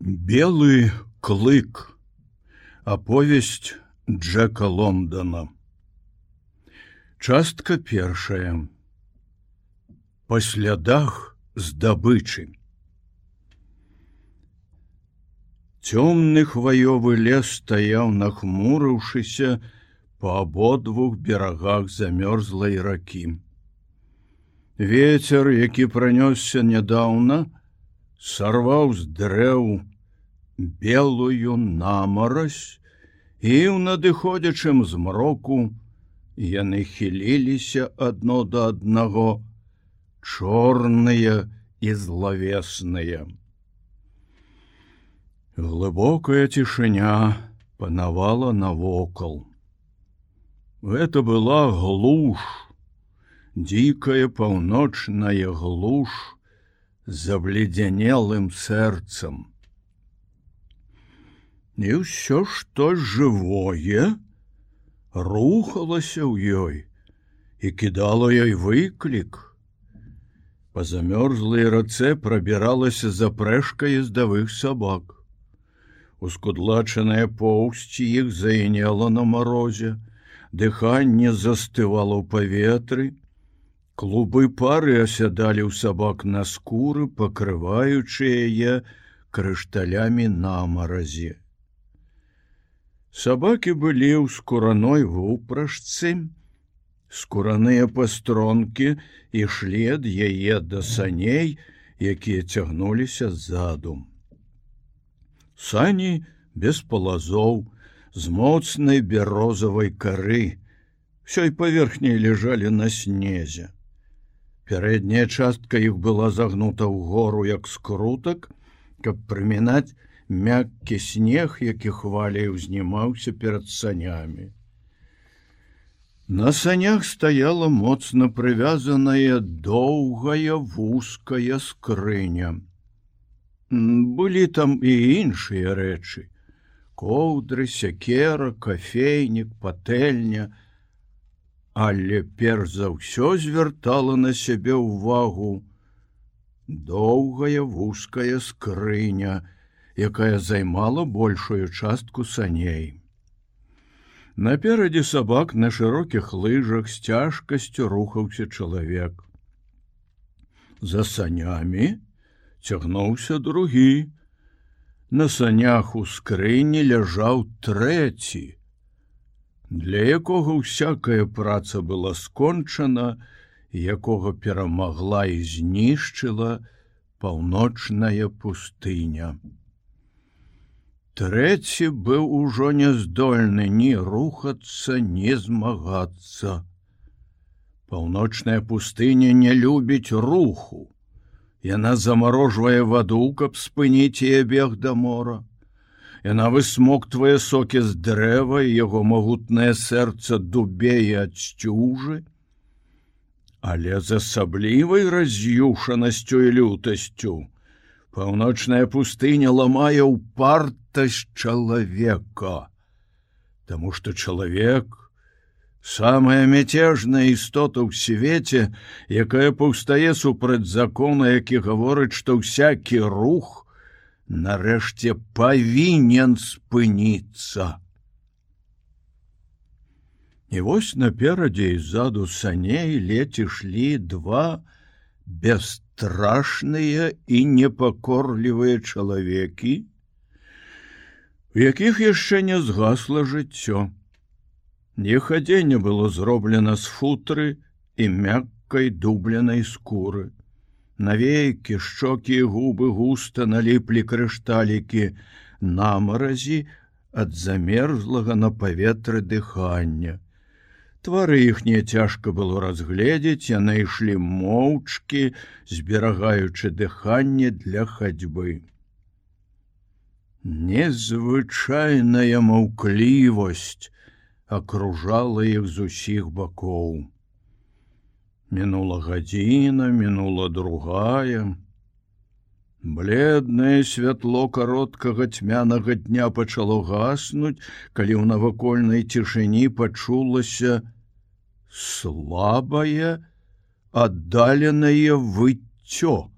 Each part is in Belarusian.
Белы клык. Аповесць Джека Лондона. Частка першая. Па слядах здабычы. Цёмны хваёвы лес стаяў, нахмурыўшыся па абодвух берагах замёрзлай ракі. Вецер, які пранёсся нядаўна, сарваў з дрэў белую намарась і ў надыходзячым змроку яны хіліліся адно да аднаго чорныя і злавесныя. Глыбокая цішыня панавала навокал. Гэта была глуш, дзікая паўночная глуш, забледзянелым сэрцам. І ўсё што жывое рухалася ў ёй і кідала ёй выклік. Па замёрзлай рацэ прабіралася запрэшка ездавых сабак. Ускудлачаная поўсці іх заінела на марозе, дыханне застывало ў паветры, Клубы пары асядалі ў сабак на скуры, пакрываючы яе крышталямі на маразе. Сабакі былі ў скураной вупрашцы, скураныя пастронкі ішлі ад яе да саней, якія цягнуліся ззаду. Сані без палазоў, з моцнай бярозавай кары, ўсёй паверхняй ляжалі на снезе. Пярэдняя частка іх была загнута ў гору як скрутак, каб прымінаць мяккі снег, які хваляй узнімаўся перад санямі. На санях стаяла моцна прывязаная доўгая вузкая скрыня. Былі там і іншыя рэчы: коўдры, сякера, кафейнік, патэльня, але перш за ўсё звяртала на сябе ўвагу доўгая вузкая скрыня, якая займала большую частку саней. Наперадзе сабак на шырокіх лыжах з цяжкасцю рухаўся чалавек. За санямі цягнуўся другі. На санях у скрыні ляжаў трэці, для якога всякая праца была скончана, якога перамагла і знішчыла паўночная пустыня. Трэці быў ужо няздольны ні рухацца, не змагацца. Паўночная пустыня не любіць руху. Яна замарожвае ваду, каб спыніць яе бег да мора. Яна высмоктвае сокі з дрэва і яго магутнае сэрца дубее ад сцюжы, але з асаблівай раз'юшанасцю і лютасцю. Паўночная пустыня ламае ў партасць чалавека, Таму што чалавек, самая мяцежная істота ў свеце, якая паўстае супраць закона, які гаворыць, што ўсякі рух, нарэшце павінен спыніцца. І вось наперадзе і ззаду саней ледзь ішлі два бясстрашныя і непакорлівыя чалавекі, у якіх яшчэ не згасла жыццё. Нехадзенне было зроблена з футры і мяккай дубленай скуры навекі шчокі губы густа наліплі крышталікі намаразі ад замерзлага на паветры дыхання. Твары іхнія цяжка было разгледзець, яны ішлі моўчкі, зберагаючы дыханне для хадзьбы. Незвычайная маўклівасць акружала іх з усіх бакоў. Мінула гадзіна, мінула другая. Бледнае святло кароткага цьмянага дня пачало гаснуць, калі ў навакольнай цішыні пачулася слабае, аддаленае выццё.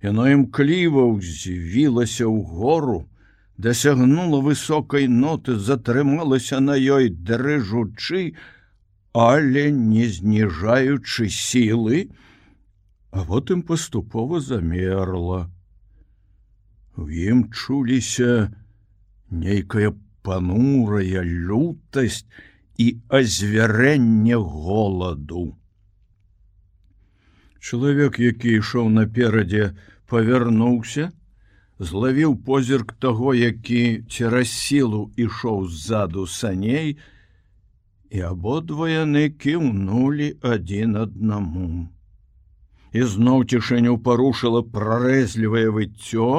Яно імкліва ўзвілася ў гору, дасягнула высокай ноты, затрымалася на ёй дрыжучы, але не зніжаючы сілы, а вот ім паступова замерла. У ім чуліся нейкая панурая лютасць і азвярэнне голаду. Чалавек, які ішоў наперадзе, павярнуўся, злавіў позірк таго, які цераз сілу ішоў ззаду саней, і абодва яны кіўнулі адзін аднаму. І зноў цішэню парушыла прарэзлівае выццё,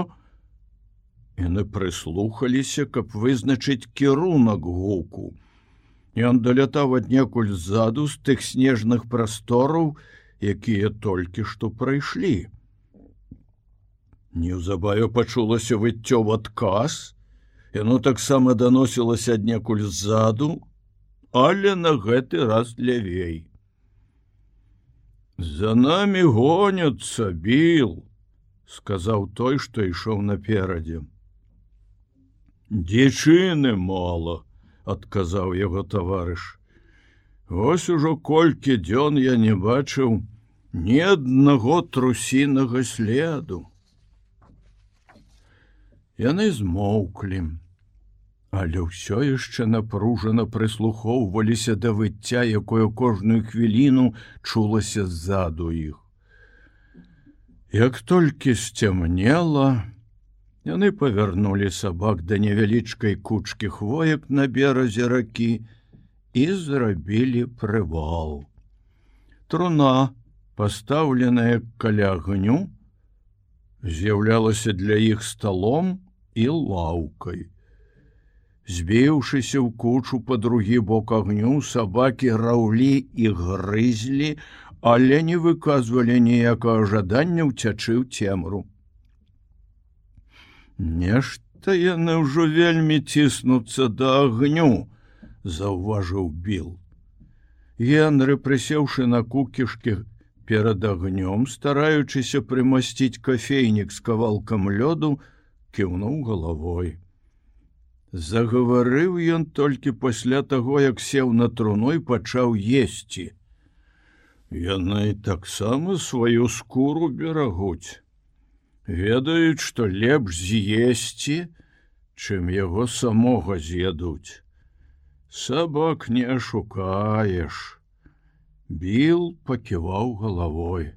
Яны прыслухаліся, каб вызначыць кірунак гуку. Ён далятаў аднекуль ззаду з тых снежных прастораў, якія толькі што прайшлі. Неўзабаве пачулася выццё в адказ, Яно таксама даносілася аднекуль ззаду, але на гэты раз лявей. За намі гоняцца біл, сказаў той, што ішоў наперадзе. Дзічыны мала, адказаў яго таварыш. Вось ужо колькі дзён я не бачыў ні аднаго трусінага следу. Яны змоўклі, але ўсё яшчэ напружана прыслухоўваліся да выцця, якое кожную хвіліну чулася ззаду іх. Як толькі сцямнела, яны павярнулі сабак да невялічкай кучкі хвоек на беразе ракі, і зрабілі прывал. Труна, пастаўленая каля агню, з'яўлялася для іх сталом і лаўкай. Збіўшыся ў кучу па другі бок агню, сабакі раўлі і грызлі, але не выказвалі ніякага жадання ўцячы ў цемру. Нешта яны ўжо вельмі ціснуцца да агню, заўважыў біл. Генры, прысеўшы на кукішкі перад агнём, стараючыся прымасціць кафейнік з кавалкам лёду, кіўнуў галавой. Загаварыў ён толькі пасля таго, як сеў на труной пачаў есці. Яны таксама сваю скуру берагуць. Ведаюць, што лепш з'есці, чым яго самога з'ядуць. Сабак не ашукаеш. Біл паківаў галавой.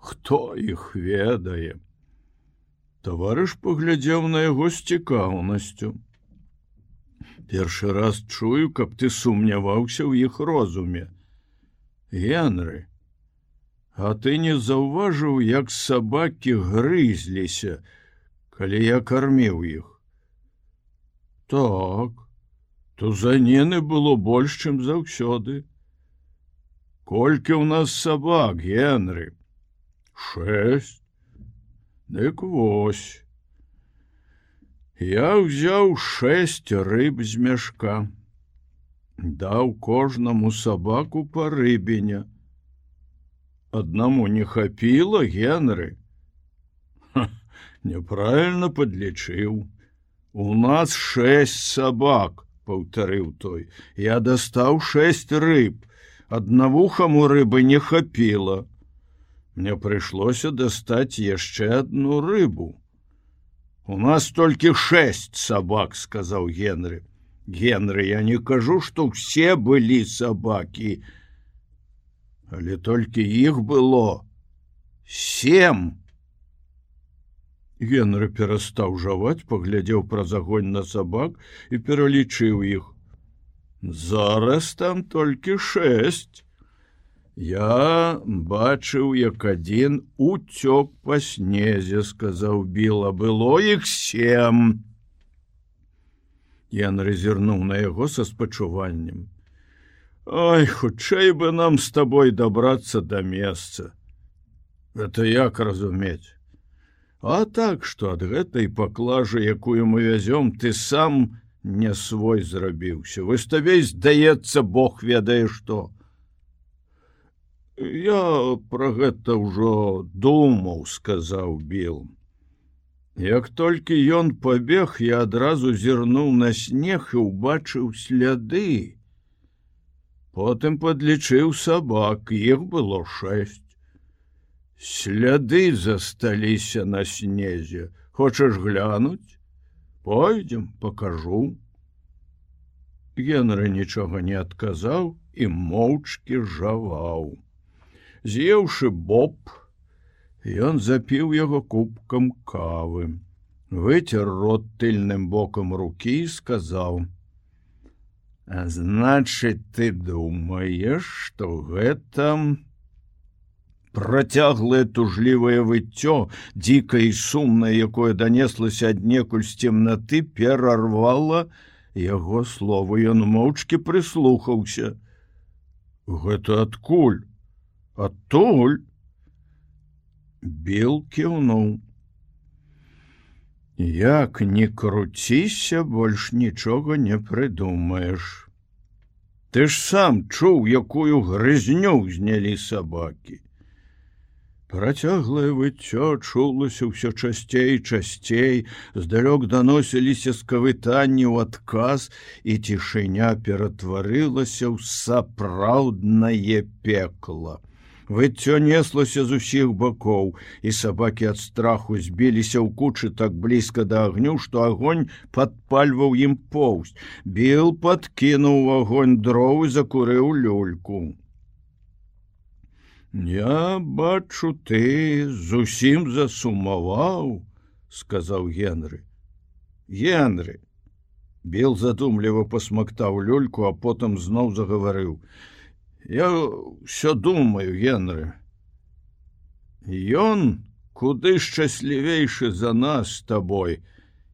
Хто іх ведае? Таварыш паглядзеў на яго з цікаўнасцю. Першы раз чую, каб ты сумняваўся ў іх розуме. Генры, А ты не заўважыў, як сабакі грызліся, калі я карміў іх. Так, Тузаніны было больш, чым заўсёды. Колькі ў нас сабак, Генры? Шесть. Дык вось. Я ўзяў шесть рыб з мяшка. Даў кожнаму сабаку па рыбеня. Аднаму не хапіла Генры. Няправільна подлічыў. У нас шесть сабак паўтарыў той я дастаў шесть рыб аднавухаму рыбы не хапіла мне прыйшлося дастаць яшчэ одну рыбу у нас толькі шесть сабак сказаў генры генры я не кажу что все былі сабакі але толькі іх было семь Генры перастаў жаваць, паглядзеў праз агонь на сабак і пералічыў іх. Зараз там толькі шесть. Я бачыў, як адзін уцёк па снезе, сказаў біла, было іх сем. Ян разірнуў на яго са спачуваннем. Ой, хутчэй бы нам з табой дабрацца да месца. Это як разумець. А так что ад гэтай паклажы, якую мы вязём, ты сам не свой зрабіўся. Вы табе здаецца Бог ведае што. Я про гэта ўжо думаў сказаў біл. Як толькі ён пабег я адразу зірнуў на снег і ўбачыў сляды. Потым подлічыў сабак іх было шесть сляды засталіся на снезе. Хочаш глянуць? Пойдзем покажу генры нічога не адказаў і моўчкі жаваў з'еўшы боб ён запіў яго кубкам кавы выцер рот тыльным бокам рукі сказаў а значит ты думаешь что гэта працяглае тужлівае выццё дзікае і сумнае якое данеслася аднекуль з цемнаты перарвала яго словы. Ён моўчкі прыслухаўся. Гэта адкуль адтуль. Бел кіўнуў. Як не круціся больш нічога не прыдумаеш. Ты ж сам чуў якую грызню знялі сабакі. Працяглае выццё чулася ўсё часцей часцей, здалёк даносіліся скавытанні ў адказ і цішыня ператварылася ў сапраўднае пекла. Выццё неслася з усіх бакоў, і сабакі ад страху збіліся ў кучы так блізка да агню, што агонь падпальваў ім поўсць. Біл падкінуў агонь дроў і закурыў люльку. Я бачу ты зусім засумаваў, сказаў Генры. Генры. Бел задумліва пасмактаў люльку, а потым зноў загаварыў: Я ўсё думаю, Генры. Ён куды шчаслівейшы за нас з табой,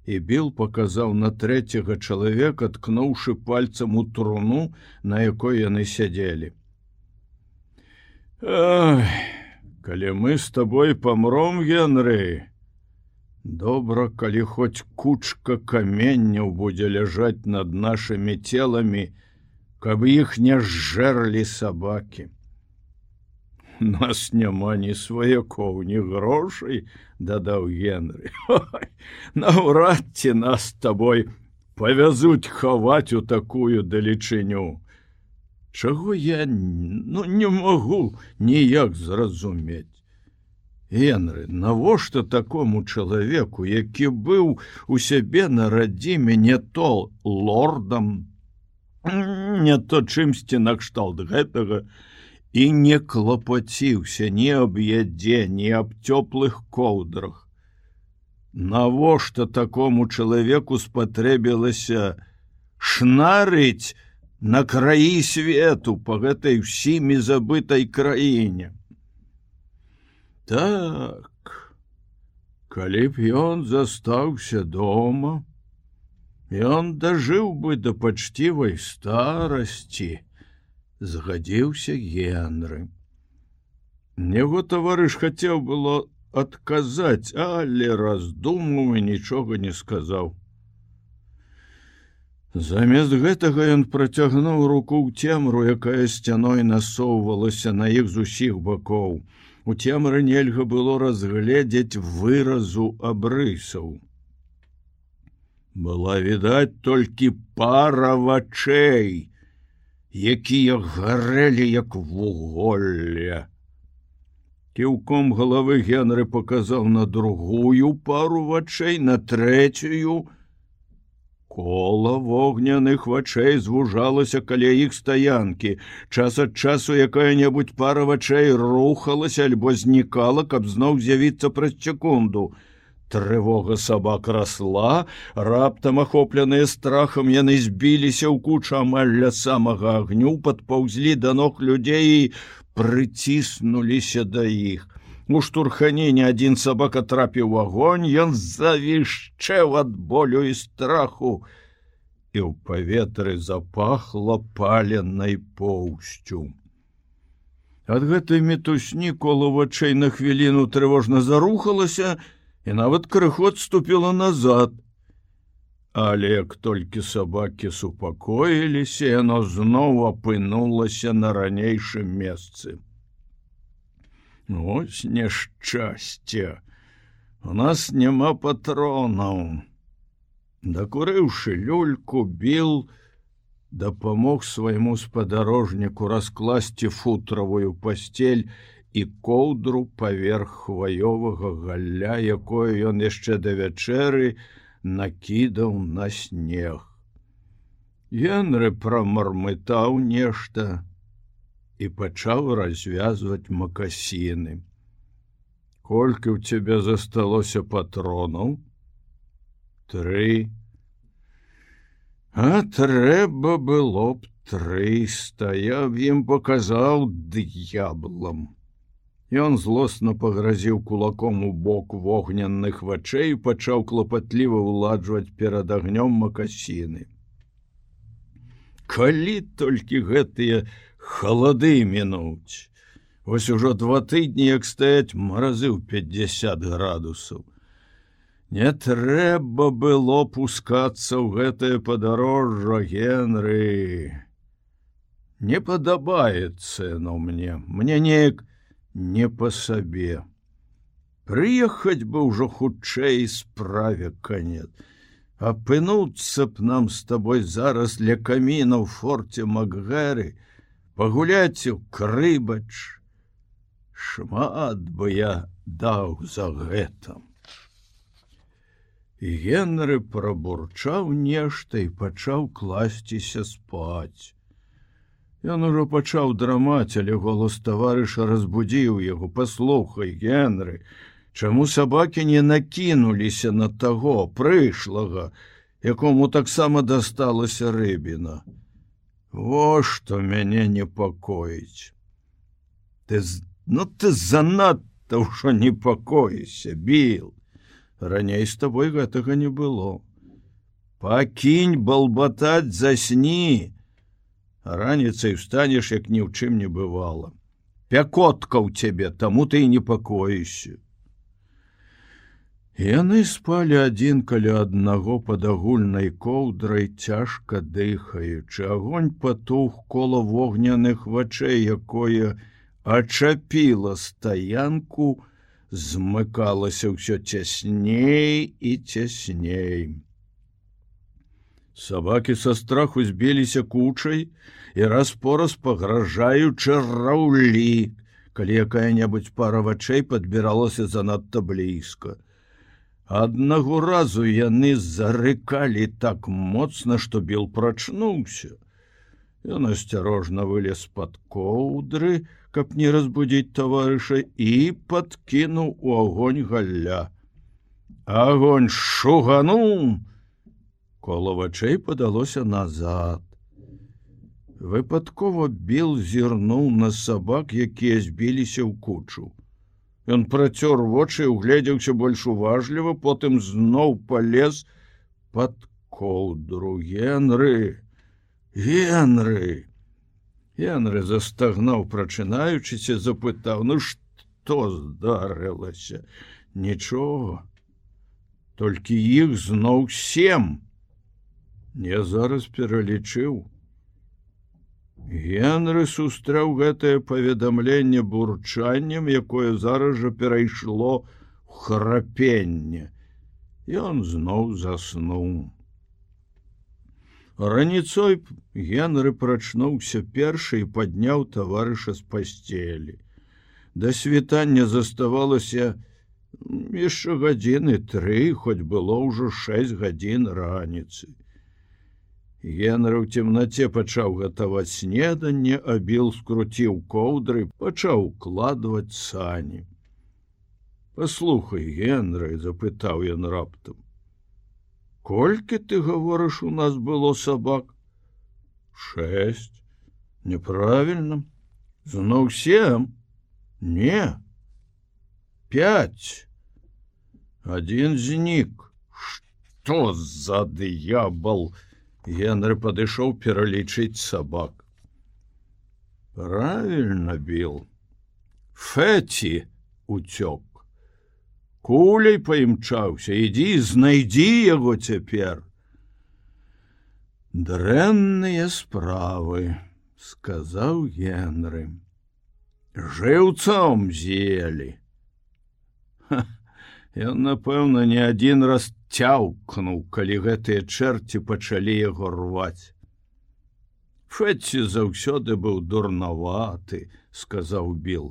і Біл паказаў на трэцяга чалавека, ткнуўшы пальцам у труну, на якой яны сядзелі. Ах, калі мы з табой памром генры добра калі хоць кучка каменняў будзе ляжаць над нашымі целамі каб іх не зжэрлі сабакі. Нас няма ні сваякоў ні грошай дадаў генры. Наўрад ці нас з табой павязуць хаваць у такую далечыню. Чаго я ну, не магу ніяк зразумець. Генры, навошта такому чалавеку, які быў у сябе на радзіме не то лордам, не то чымсьці накшталт гэтага і не клапаціўся ні аб ядзе, ні аб цёплых коўдрах. Навошта такому чалавеку спатрэбілася шнарыць, на краі свету по гэтай усімі забытай краіне. Так, калі б ён застаўся дома, ён дажыў бы да пачцівай старасці, згадзіўся генры. Него таварыш хацеў было адказаць, але раздумаў і нічога не сказаў. Замест гэтага ён працягнуў руку ў цемру, якая сцяной насоўвалася на іх з усіх бакоў. У цемры нельга было разгледзець выразу абрысаў. Была відаць толькі пара вачэй, якія гарэлі як вуголля. Кіўком галавы Генры паказаў на другую пару вачэй на трэцюю, Кола вогняных вачэй звужалася каля іх стаянкі. Час ад часу якая-небудзь пара вачэй рухалася альбо знікала, каб зноў з'явіцца праз секунду. Трывога сабак расла, раптам ахопленыя страхам яны збіліся ў кучу амаль ля самага агню, падпаўзлі да ног людзей і прыціснуліся да іх. У штурханіне адзін сабака трапіў агонь, ён завішчэў ад болю і страху, і ў паветры запахла паленай поўсцю. Ад гэтай метусні кола вачэй на хвіліну трывожна зарухалася і нават крыход ступіла назад. Але як толькі сабакі супакоіліся, яно зноў апынулася на ранейшым месцы. Ось няшчасце. У нас няма патронаў. Дакурыўшы люльку біл, дапамог свайму спадарожніку раскласці футравую пасцель і коўдру паверх хваёвага галля, якое ён яшчэ да вячэры накідаў на снег. Генры прамармытаў нешта і пачаў развязваць макасіны. Колькі ў цябе засталося патронаў? Тры, А трэба было б трыста, я б ім паказаў д'яблам. Ён злосна пагразіў кулаком у бок вогненных вачэй і пачаў клапатліва ўладжваць перад агнём макасіны. Калі толькі гэтыя халады мінуць. Вось ужо два тыдні як стаяць маразы ў 50 градусаў. Не трэба было пускацца ў гэтае падарожжа Генры. Не падабаецца но мне, мне неяк не па сабе. Прыехаць бы ўжо хутчэй справе канет. Апынуцца б нам з табой зараз ля каміна ў форце Макгэры, пагуляць у крыбач. Шмат бы я даў за гэтым. Генры прабурчаў нешта і пачаў класціся спаць. Ён ужо пачаў драмаць, але голос таварыша разбудзіў яго паслухай Генры, Чаму сабакі не накінуліся на таго прыйшлага, якому таксама дасталася рыбіна. Во што мяне непакоіць. Ты ну ты занадта ўжо непакоіся, біл раней з табой гэтага не было. Пакінь балбатаць засні, раніцай встанеш, як ні ў чым не бывала. Пякотка ў цябе, таму ты і непакоішся. Яны спалі адзін каля аднаго пад агульнай коўдрай цяжка дыхаючы, агонь патух кола вогняных вачэй, якое ачапіла стаянку, змыкалася ўсё цясней і цясней. Сабакі са страху збіліся кучай і раз-пораз пагражаючы раўлі, калі якая-небудзь пара вачэй падбіралася занадта блізка. Аднаго разу яны зарыкалі так моцна, што біл прачнуўся. Ён асцярожна вылез пад коўдры, каб не разбудзіць таварыша і подкінуў у огонь галля. Агонь шугануў! Кола вачэй падалося назад. Выпадкова біл зірнуў на сабак, якія збіліся ў кучу. Ён працёр вочы, угледзеўся больш уважліва, потым зноў палез под коўдру Генры. Генры! Янры застагнаў, прачынаючыся, запытаў: ну што здарылася? Нічога. Толькі іх зноў сем. Я зараз пералічыў. Генры сустрэў гэтае паведамленне бурчаннем, якое зараз жа перайшло храпенне. Ён зноў заснуў. Раніцой Генры прачнуўся першы і падняў таварыша з пасцелі. Да світання заставалася яшчэ гадзіны тры, хоць было ўжо шэсць гадзін раніцы. Генры ў цемнаце пачаў гатаваць снеданне, абіл скруціў коўдры, пачаў укладваць сані. Паслухай, Генры, запытаў ён раптам колькі ты гаворыш у нас было сабак? Шесть неправільна зноў сем. Не. Пять один знік. Что за дыябал генры падышоў пералічыць сабак. Правильно бил фэці уцёк. Куляй паімчаўся ідзі знайдзі яго цяпер. Дрэнныя справы сказаў генры жыўцом з'елі Ён напэўна не адзін раз цяўкнуў, калі гэтыя чэрці пачалі яго рваць. Фэці заўсёды быў дурнаваты, сказаў Біл.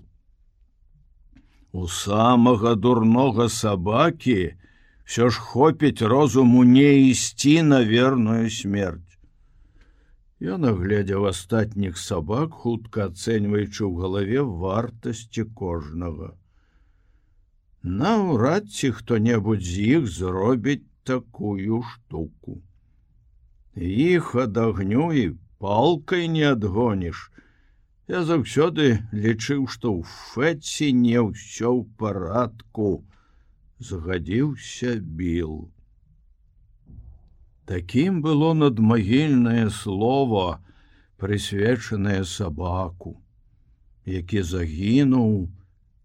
У самага дурнога сабакі ўсё ж хопіць розуму не ісці на верную смерть. Ён агледзеў астатніх сабак, хутка ацэньваючы ў галаве вартасці кожнага. Наўрад ці хто-небудзь з іх зробіць такую штуку. Іх ад агню і палкай не адгоніш. Я заўсёды лічыў, што ў фэці не ўсё ў парадку, згадзіўся біл. Такім было надмагільнае слово, прысвечанае сабаку, які загінуў,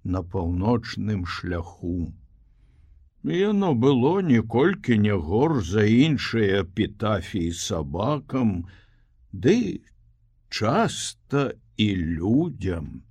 на паўночным шляху. Яно было ніколькі не гор за іншыя эпітафіі сабакам, ды часта і людям.